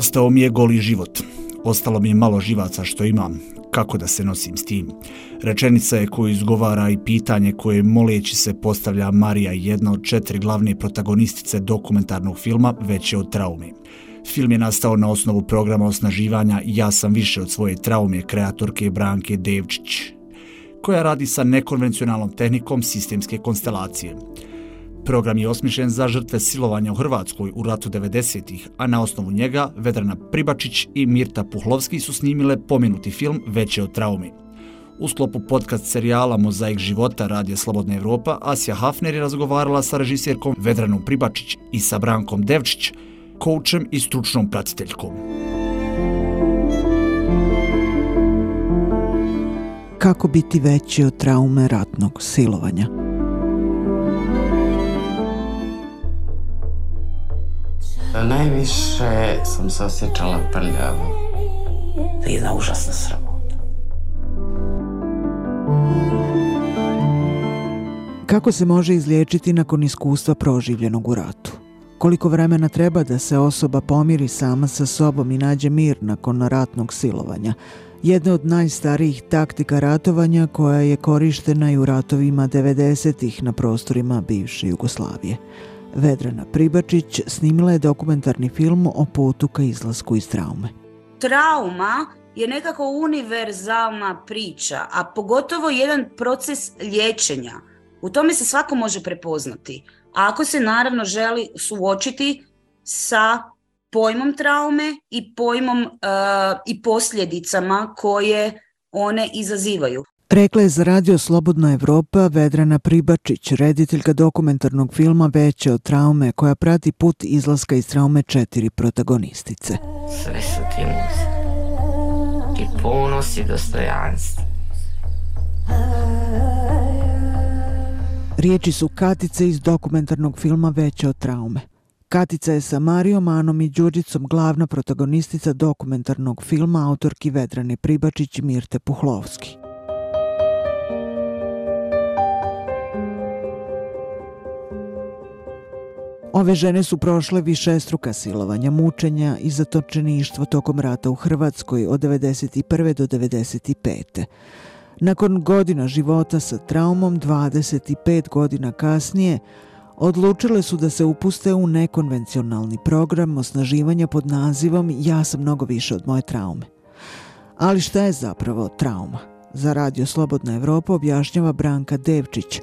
Ostao mi je goli život. Ostalo mi je malo živaca što imam. Kako da se nosim s tim? Rečenica je koju izgovara i pitanje koje moleći se postavlja Marija, jedna od četiri glavne protagonistice dokumentarnog filma Veće od traume. Film je nastao na osnovu programa osnaživanja Ja sam više od svoje traume kreatorke Branke Devčić, koja radi sa nekonvencionalnom tehnikom sistemske konstelacije. Program je osmišljen za žrtve silovanja u Hrvatskoj u ratu 90-ih, a na osnovu njega Vedrana Pribačić i Mirta Puhlovski su snimile pomenuti film Veće od traume. U sklopu podcast serijala Mozaik života Radija Slobodna Evropa, Asija Hafner je razgovarala sa režisjerkom Vedranom Pribačić i sa Brankom Devčić, koučem i stručnom pratiteljkom. Kako biti veći od traume ratnog silovanja? Najviše sam se osjećala prljavo. To je jedna užasna sramota. Kako se može izliječiti nakon iskustva proživljenog u ratu? Koliko vremena treba da se osoba pomiri sama sa sobom i nađe mir nakon ratnog silovanja? Jedna od najstarijih taktika ratovanja koja je korištena i u ratovima 90-ih na prostorima bivše Jugoslavije. Vedrana Pribačić snimila je dokumentarni film o putu ka izlasku iz traume. Trauma je nekako univerzalna priča, a pogotovo jedan proces liječenja. U tome se svako može prepoznati. Ako se naravno želi suočiti sa pojmom traume i pojmom uh, i posljedicama koje one izazivaju. Rekla je za radio Slobodna Evropa Vedrana Pribačić, rediteljka dokumentarnog filma Veće od traume, koja prati put izlaska iz traume četiri protagonistice. Sve su ti muze. I ponos i dostojanstvo. Riječi su Katice iz dokumentarnog filma Veće od traume. Katica je sa Marijom Anom i Đurđicom glavna protagonistica dokumentarnog filma autorki Vedrane Pribačić i Mirte Puhlovski. Ove žene su prošle više struka silovanja, mučenja i zatočeništvo tokom rata u Hrvatskoj od 1991. do 1995. Nakon godina života sa traumom, 25 godina kasnije, odlučile su da se upuste u nekonvencionalni program osnaživanja pod nazivom Ja sam mnogo više od moje traume. Ali šta je zapravo trauma? Za Radio Slobodna Evropa objašnjava Branka Devčić,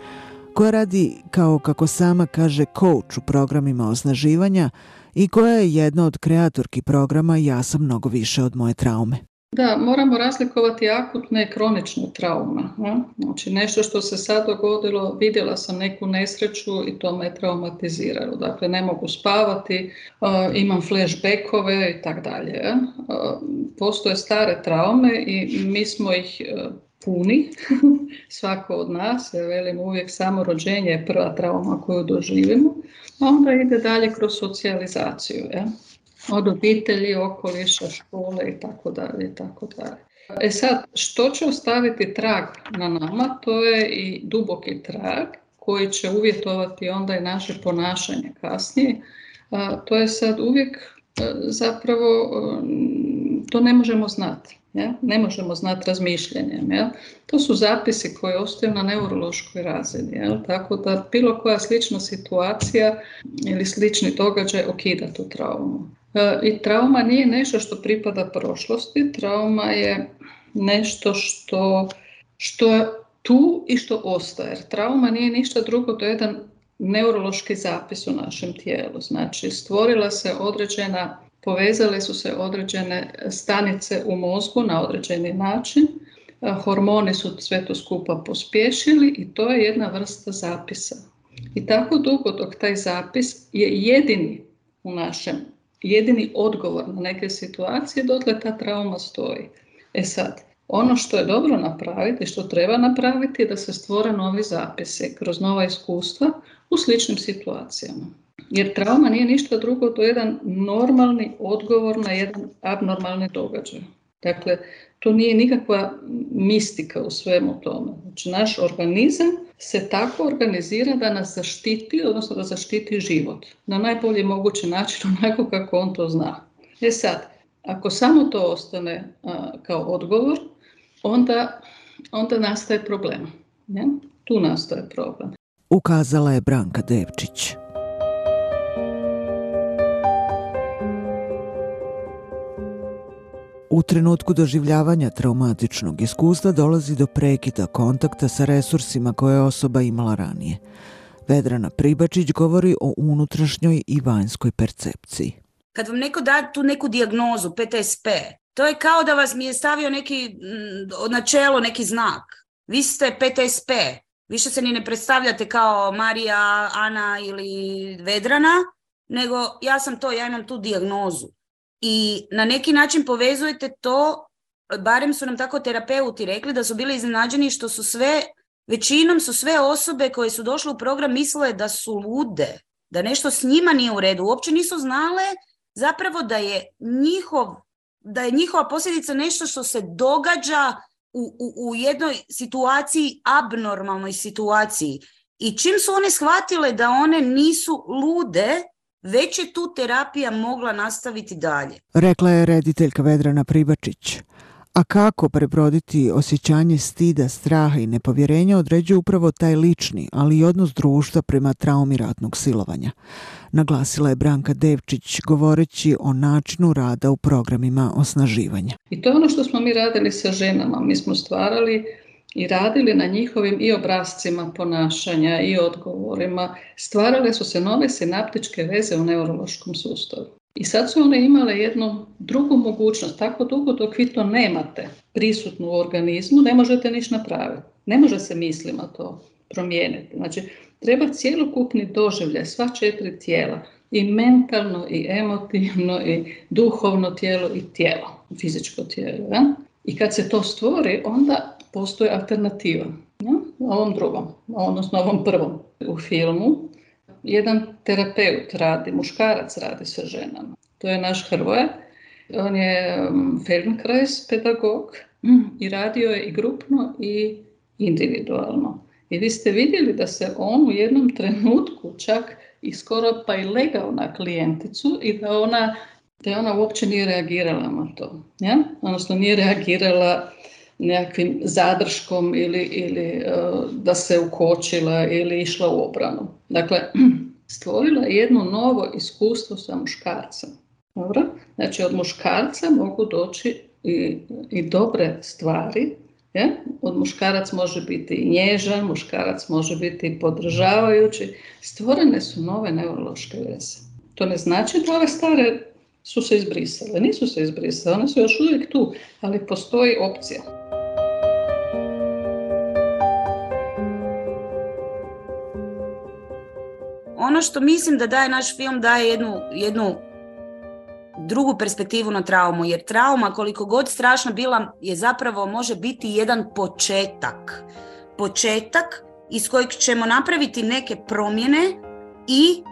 koja radi, kao kako sama kaže, coach u programima osnaživanja i koja je jedna od kreatorki programa Ja sam mnogo više od moje traume. Da, moramo razlikovati akutne i kronične traume. Znači nešto što se sad dogodilo, vidjela sam neku nesreću i to me traumatiziralo. Dakle, ne mogu spavati, imam flashbackove i tako dalje. Postoje stare traume i mi smo ih puni, svako od nas, ja velim uvijek samo rođenje je prva trauma koju doživimo, a onda ide dalje kroz socijalizaciju, ja? od obitelji, okoliša, škole i tako dalje i tako dalje. E sad, što će ostaviti trag na nama, to je i duboki trag koji će uvjetovati onda i naše ponašanje kasnije. to je sad uvijek e, zapravo, e, to ne možemo znati. Ja? Ne možemo znati razmišljanjem. Ja? To su zapisi koji ostaju na neurološkoj razini. Ja? Tako da bilo koja slična situacija ili slični događaj okida tu traumu. E, I trauma nije nešto što pripada prošlosti, trauma je nešto što, što je tu i što ostaje. Trauma nije ništa drugo, to je jedan neurološki zapis u našem tijelu. Znači stvorila se određena povezale su se određene stanice u mozgu na određeni način, e, hormoni su sve to skupa pospješili i to je jedna vrsta zapisa. I tako dugo dok taj zapis je jedini u našem, jedini odgovor na neke situacije, dotle ta trauma stoji. E sad, ono što je dobro napraviti, što treba napraviti je da se stvore novi zapisi kroz nova iskustva u sličnim situacijama. Jer trauma nije ništa drugo, to je jedan normalni odgovor na jedan abnormalni događaj. Dakle, to nije nikakva mistika u svemu tome. Znači, naš organizam se tako organizira da nas zaštiti, odnosno da zaštiti život. Na najbolji mogući način, onako kako on to zna. E sad, ako samo to ostane kao odgovor, onda, onda nastaje problem. Ne? Tu nastaje problem. Ukazala je Branka Devčić. U trenutku doživljavanja traumatičnog iskustva dolazi do prekida kontakta sa resursima koje je osoba imala ranije. Vedrana Pribačić govori o unutrašnjoj i vanjskoj percepciji. Kad vam neko da tu neku dijagnozu, PTSP, to je kao da vas mi je stavio neki mm, na čelo neki znak. Vi ste PTSP, više se ni ne predstavljate kao Marija, Ana ili Vedrana, nego ja sam to, ja imam tu dijagnozu. I na neki način povezujete to, barem su nam tako terapeuti rekli da su bili iznenađeni što su sve, većinom su sve osobe koje su došle u program mislile da su lude, da nešto s njima nije u redu. Uopće nisu znale zapravo da je njihov da je njihova posljedica nešto što se događa u, u, u jednoj situaciji, abnormalnoj situaciji. I čim su one shvatile da one nisu lude, već je tu terapija mogla nastaviti dalje. Rekla je rediteljka Vedrana Pribačić. A kako prebroditi osjećanje stida, straha i nepovjerenja određuje upravo taj lični, ali i odnos društva prema traumi ratnog silovanja. Naglasila je Branka Devčić govoreći o načinu rada u programima osnaživanja. I to je ono što smo mi radili sa ženama. Mi smo stvarali i radili na njihovim i obrazcima ponašanja i odgovorima. Stvarale su se nove sinaptičke veze u neurološkom sustavu. I sad su one imale jednu drugu mogućnost. Tako dugo dok vi to nemate prisutno u organizmu, ne možete ništa napraviti. Ne može se mislima to promijeniti. Znači, treba cjelokupni doživljaj, sva četiri tijela, i mentalno, i emotivno, i duhovno tijelo, i tijelo, fizičko tijelo. I kad se to stvori, onda postoji alternativa. Ja? Ovom drugom, odnosno ovom prvom u filmu jedan terapeut radi, muškarac radi sa ženama. To je naš Hrvoje. On je um, Feldenkrais pedagog i radio je i grupno i individualno. I vi ste vidjeli da se on u jednom trenutku čak i skoro pa i legao na klijenticu i da ona, da ona uopće nije reagirala na to. Ja? Odnosno nije reagirala nekakvim zadrškom ili, ili uh, da se ukočila ili išla u obranu. Dakle, stvorila je jedno novo iskustvo sa muškarcem. Dobro? Znači, od muškarca mogu doći i, i dobre stvari. Je? Od muškarac može biti nježan, muškarac može biti podržavajući. Stvorene su nove neurološke veze. To ne znači da ove stare su se izbrisale. Nisu se izbrisale, one su još uvijek tu, ali postoji opcija. Ono što mislim da daje naš film daje jednu, jednu drugu perspektivu na traumu, jer trauma koliko god strašna bila je zapravo može biti jedan početak. Početak iz kojeg ćemo napraviti neke promjene i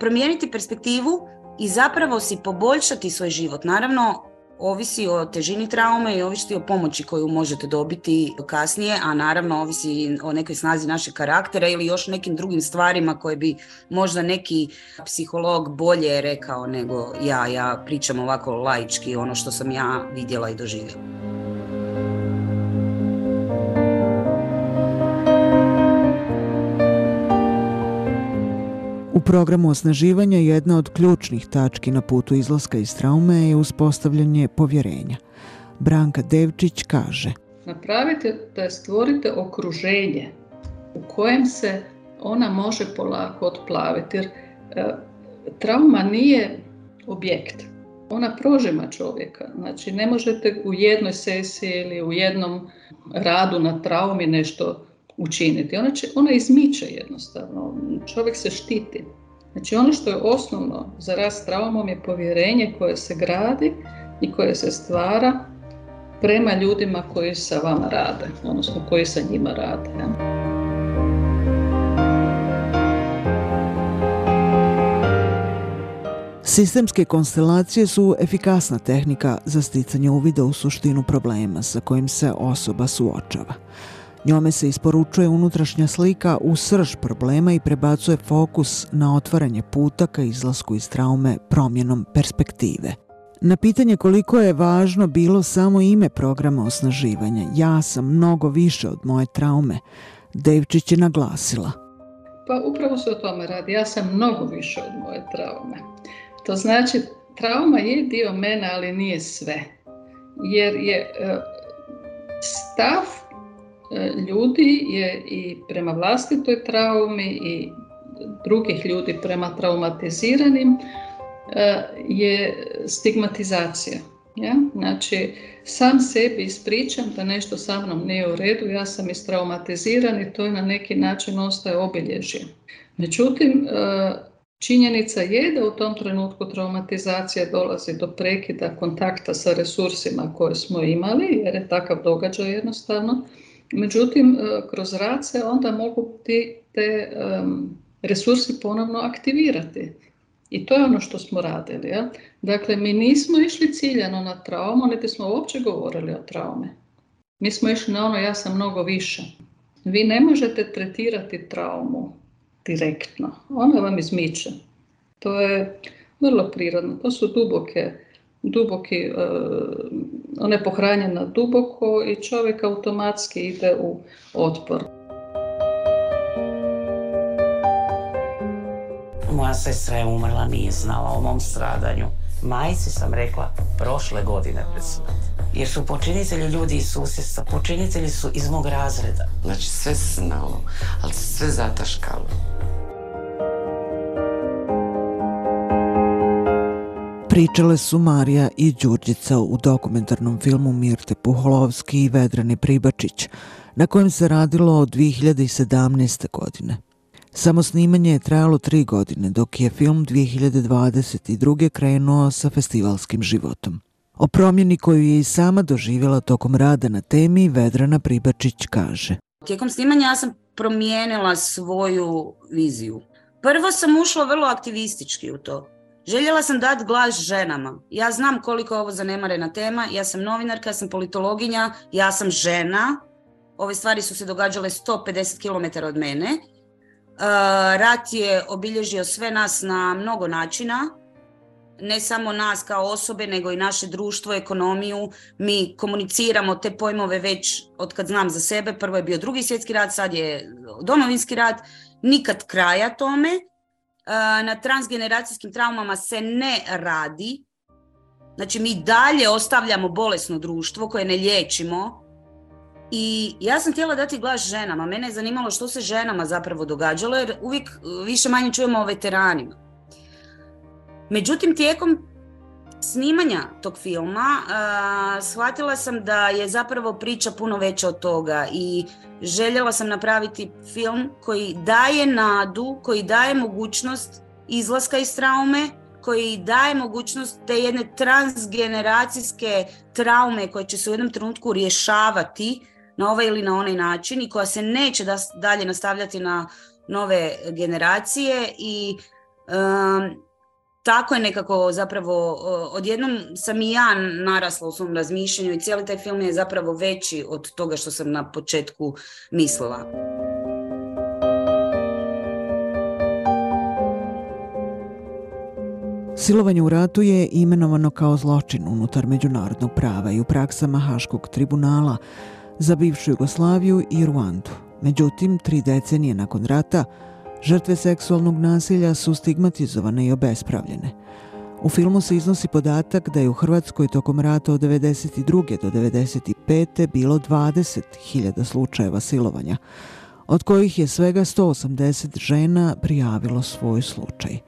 promijeniti perspektivu i zapravo si poboljšati svoj život. Naravno, ovisi o težini traume i ovisi o pomoći koju možete dobiti kasnije, a naravno ovisi o nekoj snazi našeg karaktera ili još nekim drugim stvarima koje bi možda neki psiholog bolje rekao nego ja. Ja pričam ovako laički ono što sam ja vidjela i doživjela. Programu osnaživanja jedna od ključnih tački na putu izlaska iz traume je uspostavljanje povjerenja. Branka Devčić kaže Napravite da stvorite okruženje u kojem se ona može polako otplaviti. Jer e, trauma nije objekt. Ona prožima čovjeka. Znači ne možete u jednoj sesiji ili u jednom radu na traumi nešto učiniti. Ona, će, ona izmiče jednostavno. Čovjek se štiti. Znači ono što je osnovno za rast traumom je povjerenje koje se gradi i koje se stvara prema ljudima koji sa vama rade, odnosno koji sa njima rade. Sistemske konstelacije su efikasna tehnika za sticanje uvida u suštinu problema sa kojim se osoba suočava. Njome se isporučuje unutrašnja slika u srž problema i prebacuje fokus na otvaranje puta ka izlasku iz traume promjenom perspektive. Na pitanje koliko je važno bilo samo ime programa osnaživanja, ja sam mnogo više od moje traume, Devčić je naglasila. Pa upravo se o tome radi. Ja sam mnogo više od moje traume. To znači, trauma je dio mene, ali nije sve. Jer je e, stav ljudi je i prema vlastitoj traumi i drugih ljudi prema traumatiziranim e, je stigmatizacija. Ja? Znači, sam sebi ispričam da nešto sa mnom nije u redu, ja sam istraumatiziran i to je na neki način ostaje obilježje. Međutim, e, činjenica je da u tom trenutku traumatizacija dolazi do prekida kontakta sa resursima koje smo imali, jer je takav događaj jednostavno. Međutim, e, kroz rad se onda mogu ti, te resursi ponovno aktivirati. I to je ono što smo radili. Ja? Dakle, mi nismo išli ciljano na traumu, niti smo uopće govorili o traume. Mi smo išli na ono ja sam mnogo više. Vi ne možete tretirati traumu direktno. Ona vam izmiče. To je vrlo prirodno. To su duboke, duboki, uh, ona je pohranjena duboko i čovjek automatski ide u otpor. Moja sestra je umrla, nije znala o mom stradanju. Majci sam rekla prošle godine pred smrt. Jer su počinitelji ljudi iz susjedstva, počinitelji su iz mog razreda. Znači sve znalo, ali sve zataškalo. Pričale su Marija i Đurđica u dokumentarnom filmu Mirte Puholovski i Vedrani Pribačić, na kojem se radilo od 2017. godine. Samo snimanje je trajalo tri godine, dok je film 2022. krenuo sa festivalskim životom. O promjeni koju je i sama doživjela tokom rada na temi Vedrana Pribačić kaže. Tijekom snimanja ja sam promijenila svoju viziju. Prvo sam ušla vrlo aktivistički u to. Željela sam dati glas ženama. Ja znam koliko je ovo zanemarena tema. Ja sam novinarka, ja sam politologinja, ja sam žena. Ove stvari su se događale 150 km od mene Eh, rat je obilježio sve nas na mnogo načina, ne samo nas kao osobe, nego i naše društvo, ekonomiju. Mi komuniciramo te pojmove već od kad znam za sebe. Prvo je bio drugi svjetski rat, sad je domovinski rat. Nikad kraja tome. Eh, na transgeneracijskim traumama se ne radi. Znači mi dalje ostavljamo bolesno društvo koje ne liječimo, i ja sam htjela dati glas ženama. Mene je zanimalo što se ženama zapravo događalo jer uvijek više manje čujemo o veteranima. Međutim, tijekom snimanja tog filma shvatila sam da je zapravo priča puno veća od toga i željela sam napraviti film koji daje nadu, koji daje mogućnost izlaska iz traume, koji daje mogućnost te jedne transgeneracijske traume koje će se u jednom trenutku rješavati na ovaj ili na onaj način i koja se neće dalje nastavljati na nove generacije i tako je nekako zapravo odjednom sam i ja narasla u svom razmišljanju i cijeli taj film je zapravo veći od toga što sam na početku mislila. Silovanje u ratu je imenovano kao zločin unutar međunarodnog prava i u praksama Haškog tribunala, za bivšu Jugoslaviju i Ruandu. Međutim, tri decenije nakon rata, žrtve seksualnog nasilja su stigmatizovane i obespravljene. U filmu se iznosi podatak da je u Hrvatskoj tokom rata od 92. do 95. bilo 20.000 slučajeva silovanja, od kojih je svega 180 žena prijavilo svoj slučaj.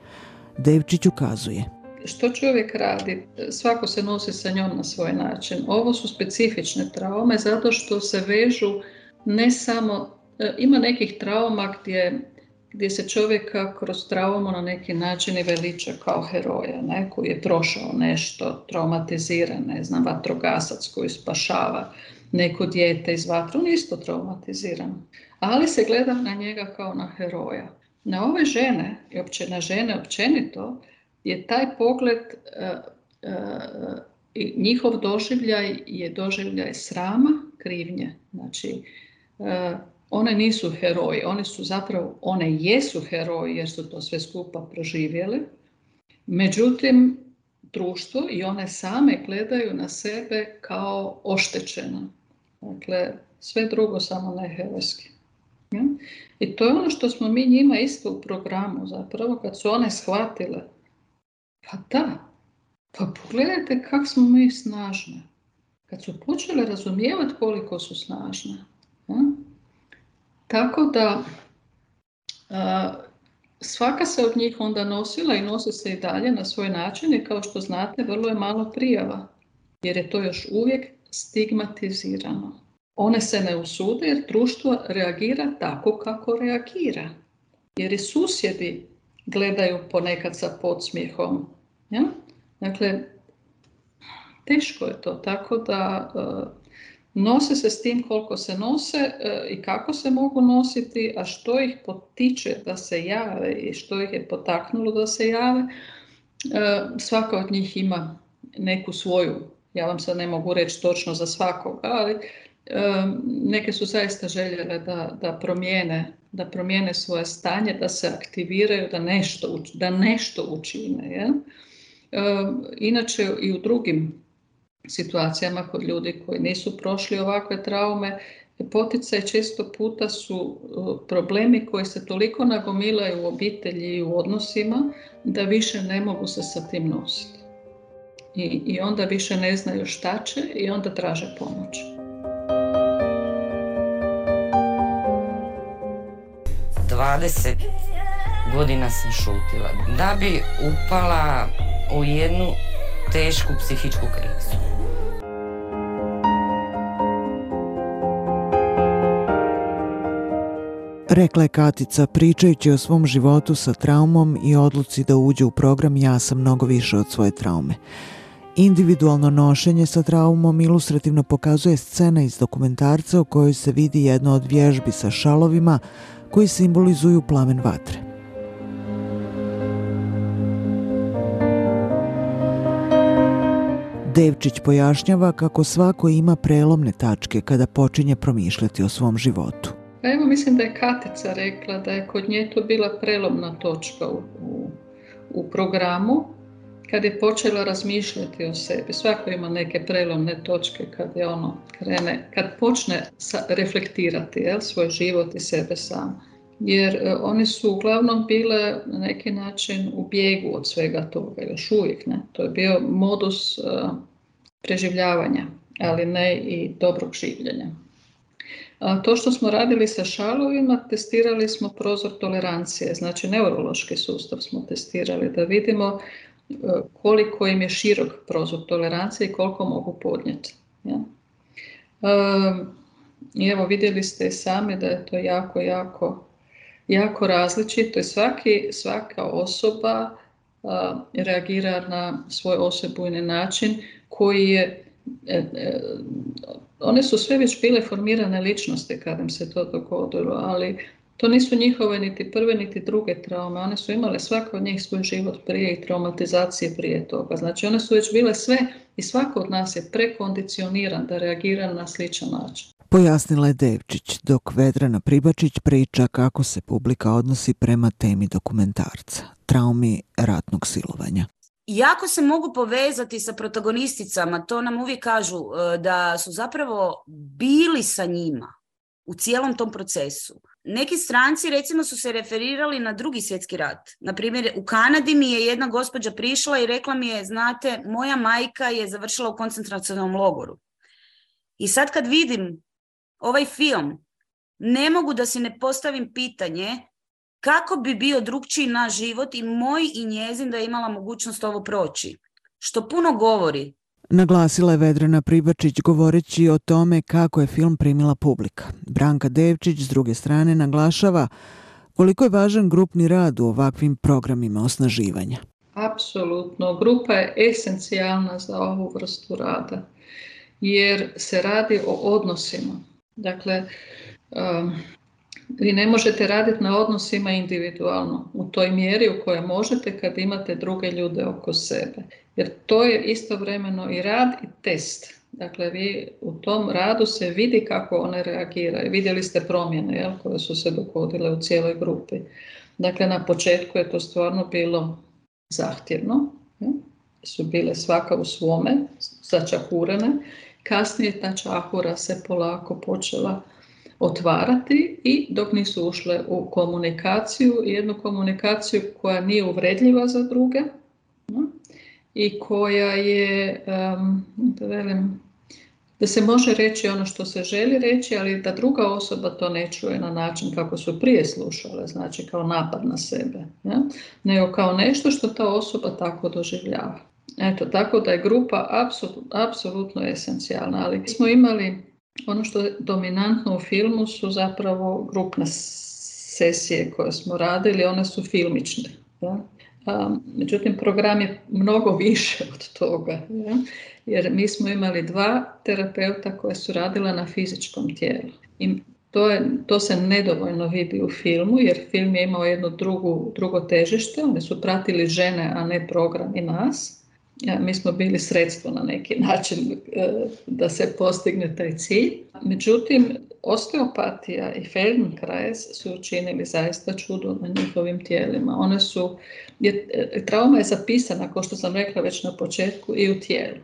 Devčić ukazuje – što čovjek radi, svako se nosi sa njom na svoj način. Ovo su specifične traume zato što se vežu ne samo, e, ima nekih trauma gdje, gdje se čovjeka kroz traumu na neki način i veliča kao heroja, ne, koji je prošao nešto, traumatiziran, ne znam, vatrogasac koji spašava neko dijete iz vatra, on je isto traumatiziran. Ali se gleda na njega kao na heroja. Na ove žene, i opće na žene općenito, je taj pogled e, e, njihov doživljaj je doživljaj srama, krivnje. Znači, e, one nisu heroji, one su zapravo, one jesu heroji jer su to sve skupa proživjeli. Međutim, društvo i one same gledaju na sebe kao oštećena. Dakle, sve drugo samo ne herojski. I to je ono što smo mi njima isto u programu zapravo, kad su one shvatile, pa da, pa pogledajte kako smo mi snažne. Kad su počele razumijevati koliko su snažne. Tako da svaka se od njih onda nosila i nosi se i dalje na svoj način i kao što znate vrlo je malo prijava jer je to još uvijek stigmatizirano. One se ne usude jer društvo reagira tako kako reagira. Jer i susjedi gledaju ponekad sa podsmijehom. Ja? Dakle, teško je to, tako da Nose se s tim koliko se nose e, i kako se mogu nositi, a što ih potiče da se jave i što ih je potaknulo da se jave. E, svaka od njih ima neku svoju, ja vam sad ne mogu reći točno za svakoga, ali e, neke su zaista željele da, da, promijene, da promijene svoje stanje, da se aktiviraju, da nešto, da nešto učine. Inače i u drugim situacijama kod ljudi koji nisu prošli ovakve traume, poticaj često puta su e, problemi koji se toliko nagomilaju u obitelji i u odnosima da više ne mogu se sa tim nositi. I, i onda više ne znaju šta će i onda traže pomoć. Dvadeset godina sam šutila da bi upala u jednu tešku psihičku krizu. Rekla je Katica pričajući o svom životu sa traumom i odluci da uđe u program Ja sam mnogo više od svoje traume. Individualno nošenje sa traumom ilustrativno pokazuje scena iz dokumentarca u kojoj se vidi jedna od vježbi sa šalovima koji simbolizuju plamen vatre. Devčić pojašnjava kako svako ima prelomne tačke kada počinje promišljati o svom životu. Pa evo mislim da je Katica rekla da je kod nje to bila prelomna točka u, u, programu kad je počela razmišljati o sebi. Svako ima neke prelomne točke kad je ono krene, kad počne reflektirati jel, svoj život i sebe sam. Jer e, oni su uglavnom bile na neki način u bijegu od svega toga, još uvijek ne. To je bio modus e, preživljavanja, ali ne i dobrog življenja. To što smo radili sa šalovima, testirali smo prozor tolerancije, znači neurološki sustav smo testirali da vidimo e, koliko im je širok prozor tolerancije i koliko mogu podnijeti. Ja? I evo vidjeli ste sami da je to jako, jako, jako različito i svaki, svaka osoba reagira na svoj osebujni način koji je e, e, one su sve već bile formirane ličnosti kad im se to dogodilo, ali to nisu njihove niti prve niti druge traume. One su imale svaka od njih svoj život prije i traumatizacije prije toga. Znači one su već bile sve i svako od nas je prekondicioniran da reagira na sličan način. Pojasnila je Devčić, dok Vedrana Pribačić priča kako se publika odnosi prema temi dokumentarca, traumi ratnog silovanja jako se mogu povezati sa protagonisticama, to nam uvijek kažu e, da su zapravo bili sa njima u cijelom tom procesu. Neki stranci recimo su se referirali na drugi svjetski rat. Na primjer, u Kanadi mi je jedna gospođa prišla i rekla mi je, znate, moja majka je završila u koncentracionom logoru. I sad kad vidim ovaj film, ne mogu da si ne postavim pitanje kako bi bio drugčiji naš život i moj i njezin da je imala mogućnost ovo proći. Što puno govori. Naglasila je Vedrana Pribačić govoreći o tome kako je film primila publika. Branka Devčić s druge strane naglašava koliko je važan grupni rad u ovakvim programima osnaživanja. Apsolutno, grupa je esencijalna za ovu vrstu rada jer se radi o odnosima. Dakle, um, vi ne možete raditi na odnosima individualno u toj mjeri u kojoj možete kad imate druge ljude oko sebe. Jer to je istovremeno i rad i test. Dakle, vi u tom radu se vidi kako one reagiraju. Vidjeli ste promjene jel, koje su se dogodile u cijeloj grupi. Dakle, na početku je to stvarno bilo zahtjevno. su bile svaka u svome, začahurene. Kasnije ta čahura se polako počela otvarati i dok nisu ušle u komunikaciju, jednu komunikaciju koja nije uvredljiva za druge i koja je, da velim, da se može reći ono što se želi reći, ali da druga osoba to ne čuje na način kako su prije slušale, znači kao napad na sebe, ja? nego kao nešto što ta osoba tako doživljava. Eto, tako da je grupa apsolutno esencijalna, ali smo imali ono što je dominantno u filmu su zapravo grupne sesije koje smo radili, one su filmične. Ja? međutim, program je mnogo više od toga. Jer mi smo imali dva terapeuta koja su radila na fizičkom tijelu. I to, je, to se nedovoljno vidi u filmu, jer film je imao jedno drugu, drugo težište, oni su pratili žene, a ne program i nas. Mi smo bili sredstvo na neki način e, da se postigne taj cilj. Međutim, osteopatija i Feldenkrais su učinili zaista čudo na njihovim tijelima. One su, je, e, trauma je zapisana, kao što sam rekla već na početku, i u tijelu.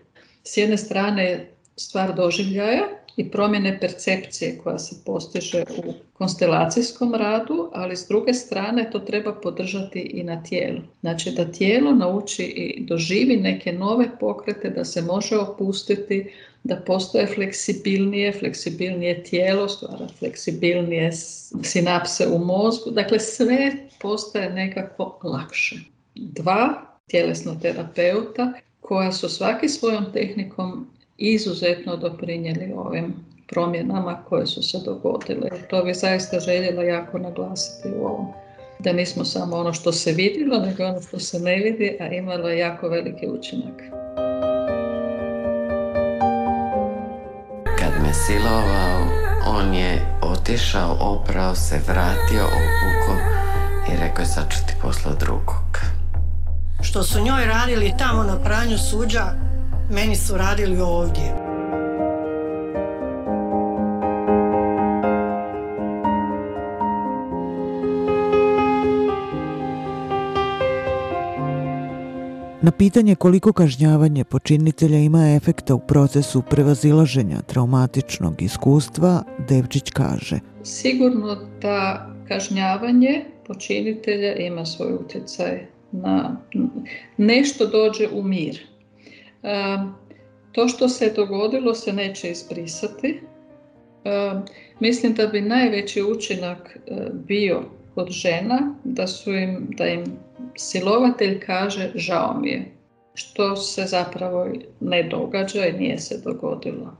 S jedne strane stvar doživljaja i promjene percepcije koja se postiže u konstelacijskom radu, ali s druge strane to treba podržati i na tijelu. Znači da tijelo nauči i doživi neke nove pokrete, da se može opustiti, da postoje fleksibilnije, fleksibilnije tijelo, stvara fleksibilnije sinapse u mozgu. Dakle, sve postaje nekako lakše. Dva tjelesno terapeuta koja su svaki svojom tehnikom izuzetno doprinijeli ovim promjenama koje su se dogodile. To bi zaista željela jako naglasiti u ovom. Da nismo samo ono što se vidjelo, nego ono što se ne vidi, a imalo je jako veliki učinak. Kad me silovao, on je otišao, oprao se, vratio, opuko i rekao je sad ću ti posla drugog što su njoj radili tamo na pranju suđa, meni su radili ovdje. Na pitanje koliko kažnjavanje počinitelja ima efekta u procesu prevazilaženja traumatičnog iskustva, Devčić kaže. Sigurno da kažnjavanje počinitelja ima svoj utjecaj na nešto dođe u mir. To što se dogodilo se neće izbrisati. Mislim da bi najveći učinak e, bio kod žena da, su im, da im silovatelj kaže žao mi je, što se zapravo ne događa i nije se dogodilo.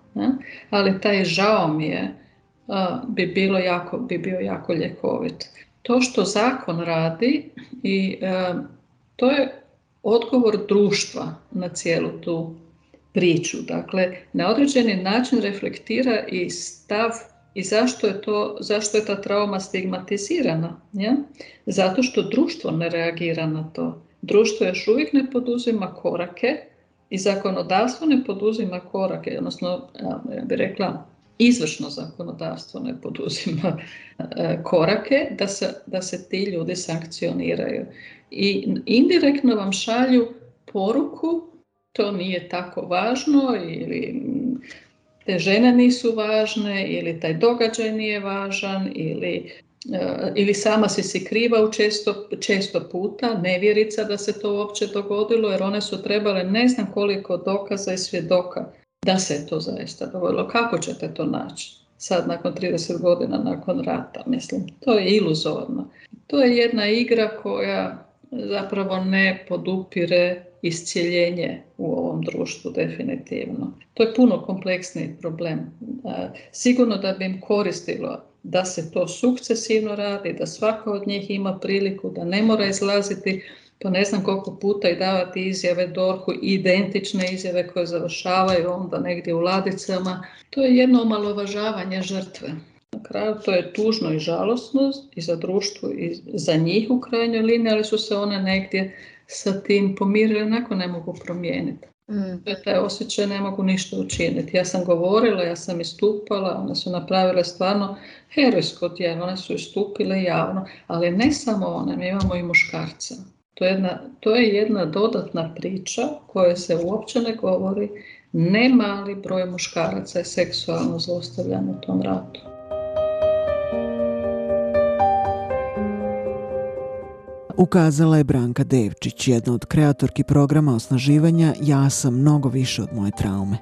Ali taj žao mi je bi, bilo jako, bi bio jako ljekovit. To što zakon radi i to je odgovor društva na cijelu tu priču. Dakle, na određeni način reflektira i stav i zašto je, to, zašto je ta trauma stigmatizirana. Ja? Zato što društvo ne reagira na to. Društvo još uvijek ne poduzima korake i zakonodavstvo ne poduzima korake, odnosno, ja bih rekla, izvršno zakonodavstvo ne poduzima e, korake da se, da se ti ljudi sankcioniraju. I indirektno vam šalju poruku to nije tako važno ili te žene nisu važne ili taj događaj nije važan ili, uh, ili sama si si kriva u često, često puta, nevjerica da se to uopće dogodilo jer one su trebale ne znam koliko dokaza i svjedoka da se to zaista dogodilo. Kako ćete to naći? Sad nakon 30 godina nakon rata, mislim. To je iluzorno. To je jedna igra koja zapravo ne podupire iscijeljenje u ovom društvu definitivno. To je puno kompleksniji problem. Sigurno da bi im koristilo da se to sukcesivno radi, da svaka od njih ima priliku da ne mora izlaziti po ne znam koliko puta i davati izjave DORH-u, identične izjave koje završavaju onda negdje u ladicama. To je jedno omalovažavanje žrtve. Na kraju to je tužno i žalosno i za društvo i za njih u krajnjoj liniji, ali su se one negdje sa tim pomirile, nakon ne mogu promijeniti. Mm. To je taj osjećaj, ne mogu ništa učiniti. Ja sam govorila, ja sam istupala, one su napravile stvarno herojsko djelo, one su istupile javno, ali ne samo one, mi imamo i muškarce. To je jedna, to je jedna dodatna priča koja se uopće ne govori. Ne mali broj muškaraca je seksualno zlostavljan u tom ratu. Ukazala je Branka Devčić, jedna od kreatorki programa osnaživanja Ja sam mnogo više od moje traume.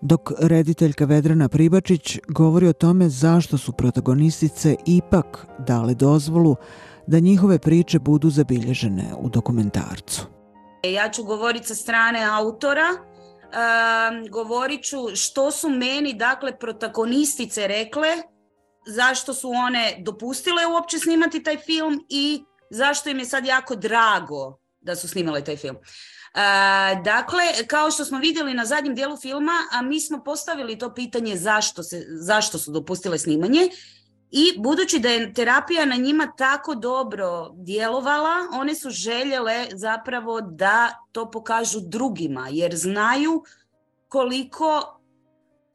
Dok rediteljka Vedrana Pribačić govori o tome zašto su protagonistice ipak dale dozvolu da njihove priče budu zabilježene u dokumentarcu. Ja ću govoriti sa strane autora, um, govorit ću što su meni, dakle, protagonistice rekle, zašto su one dopustile uopće snimati taj film i zašto im je sad jako drago da su snimale taj film. dakle, kao što smo vidjeli na zadnjem dijelu filma, a mi smo postavili to pitanje zašto, se, zašto su dopustile snimanje i budući da je terapija na njima tako dobro djelovala, one su željele zapravo da to pokažu drugima, jer znaju koliko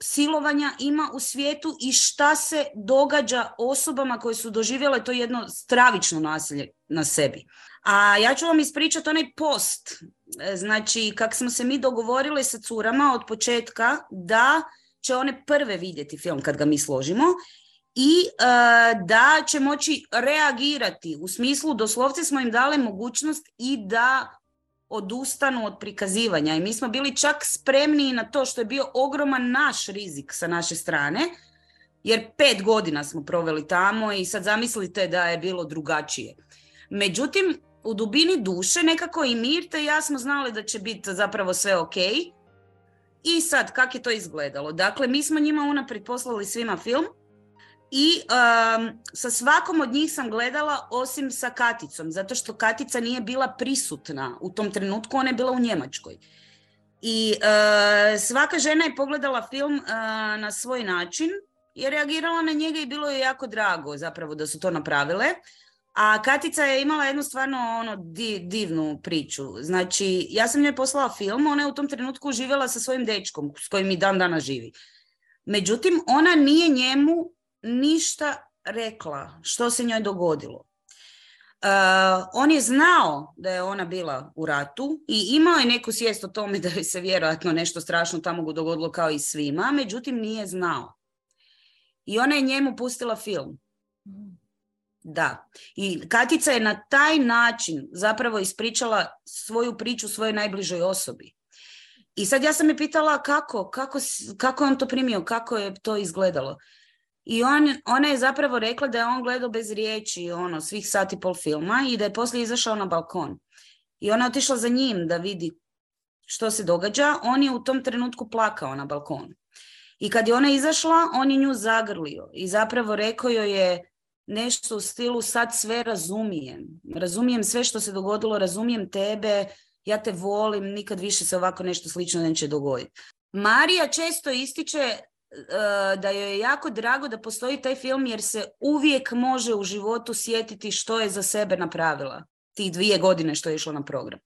silovanja ima u svijetu i šta se događa osobama koje su doživjele to jedno stravično nasilje na sebi. A ja ću vam ispričati onaj post. Znači, kak smo se mi dogovorili sa curama od početka da će one prve vidjeti film kad ga mi složimo i e, da će moći reagirati. U smislu, doslovce smo im dali mogućnost i da odustanu od prikazivanja i mi smo bili čak spremni na to što je bio ogroman naš rizik sa naše strane, jer pet godina smo proveli tamo i sad zamislite da je bilo drugačije. Međutim, u dubini duše nekako i Mirte i ja smo znali da će biti zapravo sve ok. I sad, kak je to izgledalo? Dakle, mi smo njima unaprijed poslali svima film i um, sa svakom od njih sam gledala osim sa Katicom, zato što Katica nije bila prisutna u tom trenutku, ona je bila u Njemačkoj. I uh, svaka žena je pogledala film uh, na svoj način i reagirala na njega i bilo je jako drago zapravo da su to napravile. A Katica je imala jednu stvarno ono divnu priču. Znači, ja sam njoj poslala film, ona je u tom trenutku živjela sa svojim dečkom s kojim i dan dana živi. Međutim, ona nije njemu ništa rekla što se njoj dogodilo. Uh, on je znao da je ona bila u ratu i imao je neku svijest o tome da se vjerojatno nešto strašno tamo dogodilo kao i svima, međutim nije znao. I ona je njemu pustila film. Da. I Katica je na taj način zapravo ispričala svoju priču svojoj najbližoj osobi. I sad ja sam je pitala kako, kako, kako je on to primio, kako je to izgledalo. I on, ona je zapravo rekla da je on gledao bez riječi ono, svih sati pol filma i da je poslije izašao na balkon. I ona je otišla za njim da vidi što se događa. On je u tom trenutku plakao na balkonu. I kad je ona izašla, on je nju zagrlio i zapravo rekao joj je nešto u stilu sad sve razumijem. Razumijem sve što se dogodilo, razumijem tebe, ja te volim, nikad više se ovako nešto slično neće dogoditi. Marija često ističe da joj je jako drago da postoji taj film jer se uvijek može u životu sjetiti što je za sebe napravila tih dvije godine što je išlo na program.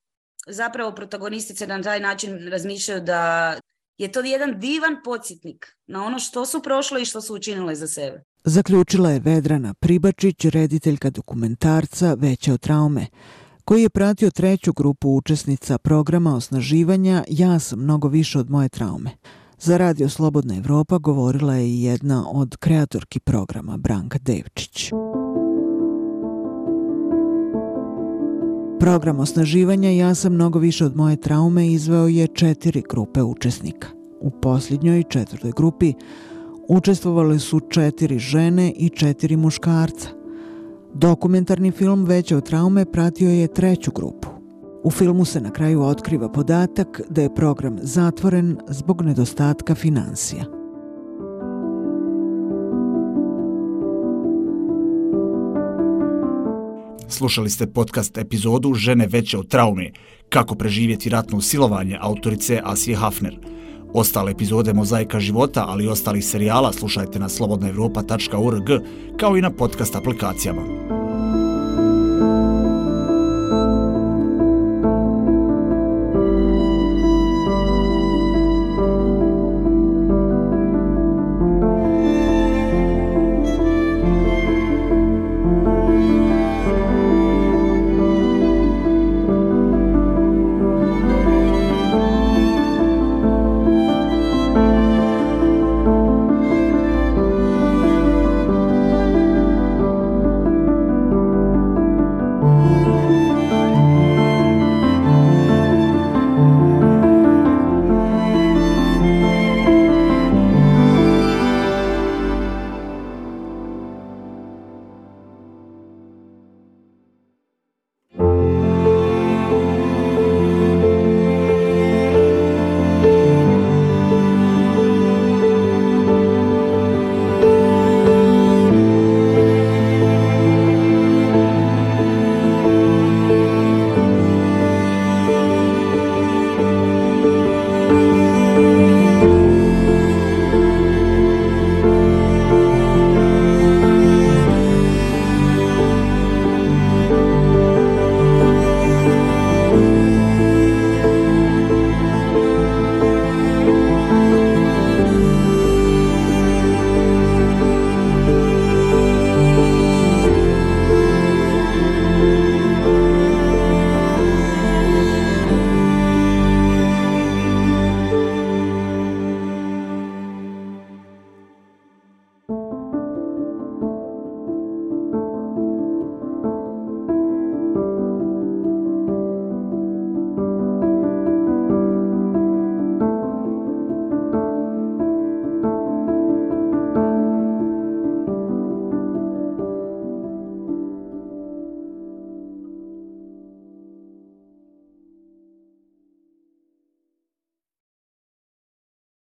Zapravo protagonistice na taj način razmišljaju da je to jedan divan podsjetnik na ono što su prošle i što su učinile za sebe. Zaključila je Vedrana Pribačić, rediteljka dokumentarca Veće od traume, koji je pratio treću grupu učesnica programa osnaživanja Ja sam mnogo više od moje traume. Za Radio Slobodna Evropa govorila je jedna od kreatorki programa Branka Devčić. Program osnaživanja Ja sam mnogo više od moje traume izveo je četiri grupe učesnika. U posljednjoj četvrtoj grupi učestvovale su četiri žene i četiri muškarca. Dokumentarni film Veće od traume pratio je treću grupu. U filmu se na kraju otkriva podatak da je program zatvoren zbog nedostatka financija. Slušali ste podcast epizodu Žene veće od traume, kako preživjeti ratno silovanje autorice Asije Hafner. Ostale epizode Mozaika života, ali i ostalih serijala slušajte na slobodnaevropa.org kao i na podcast aplikacijama.